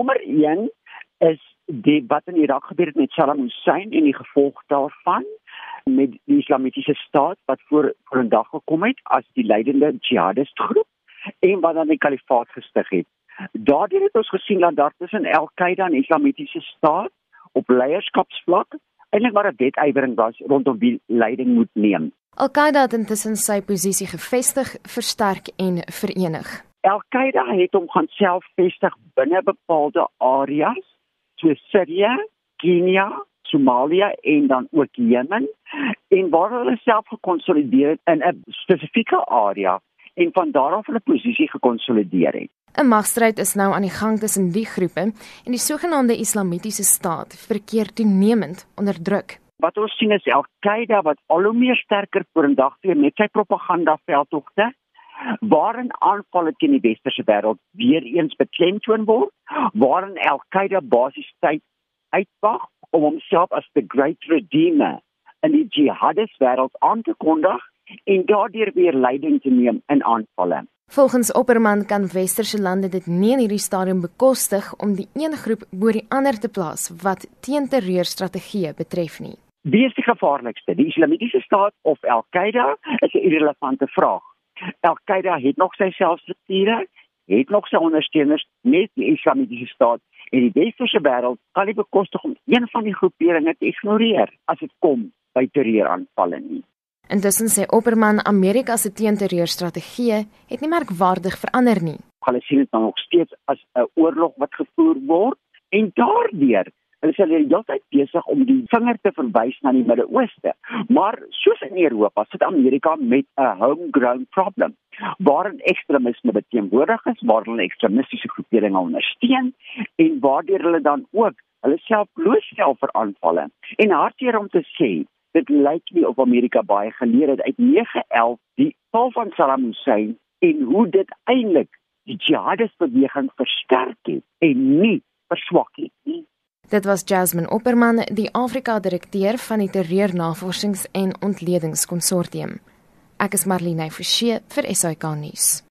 Nommer 1 is die wat in Irak gebeur het met Saddam Hussein en die gevolg daarvan met die islamitiese staat wat voor voor 'n dag gekom het as die leidende jihadist groep en wat dan die kalifaat gestig het. Daardie het ons gesien dat daar tussen Al-Qaeda en islamitiese staat op leierskapsvlak eintlik maar 'n wetywering was rondom wie leiding moet neem. Al-Qaeda het intussen sy posisie gevestig, versterk en verenig. Al-Qaeda het hom gaan self vestig binne bepaalde areas soos Sirië, Kenia, Somalië en dan ook Jemen en waar hulle self gekonsolideer het in 'n spesifieke area en van daar af hulle posisie gekonsolideer het. 'n Magstryd is nou aan die gang tussen die groepe en die sogenaamde Islamitiese staat verkeer toenemend onder druk. Wat ons sien is Al-Qaeda wat al hoe meer sterker vorendag tree met sy propaganda veldtogte waarin aanvalle teen die westerse wêreld weer eens beklemtoon word, waarin Al-Qaeda basies tyd uitwag om homself as the great redeemer in die jihadist wêreld aan te kondig en daardeur weer leiding te neem in aanvalle. Volgens Opperman kan westerse lande dit nie in hierdie stadium bekostig om die een groep bo die ander te plaas wat teen terreurstrategieë betref nie. Wie is die gevaarlikste, die Islamitiese staat of Al-Qaeda? Is 'n irrelevante vraag. Al-Qaeda het nog sy selfstrukture, het nog sy ondersteuners met die Islamitiese staat en die westerse wêreld kan nie bekostig om een van die groeperinge te ignoreer as dit kom by terreuraanvalle nie. Intussen sê Opperman Amerika se teenterreurstrategie het nie merkwaardig verander nie. Hulle sien dit nog steeds as 'n oorlog wat gevoer word en daardeur Hulle sê hulle is heeltyd besig om die vinger te verwys na die Midde-Ooste. Maar soos in Europa, sit Amerika met 'n homegrown problem waarin ekstremisme beteenwoordig is, waar hulle ekstremistiese groeperinge ondersteun en waardeur hulle dan ook hulle self blootstel vir aanvalle. En hartseer om te sê, dit lyk nie of Amerika baie geleer het uit 9/11 die val van Saddam Hussein en hoe dit eintlik die jihadist beweging versterk het en nie verswak het nie. Dit was Jasmine Opperman, die Afrika-direkteur van die Terreurnavorsings- en Ontledingskonsortium. Ek is Marlene Forsie vir SAK nuus.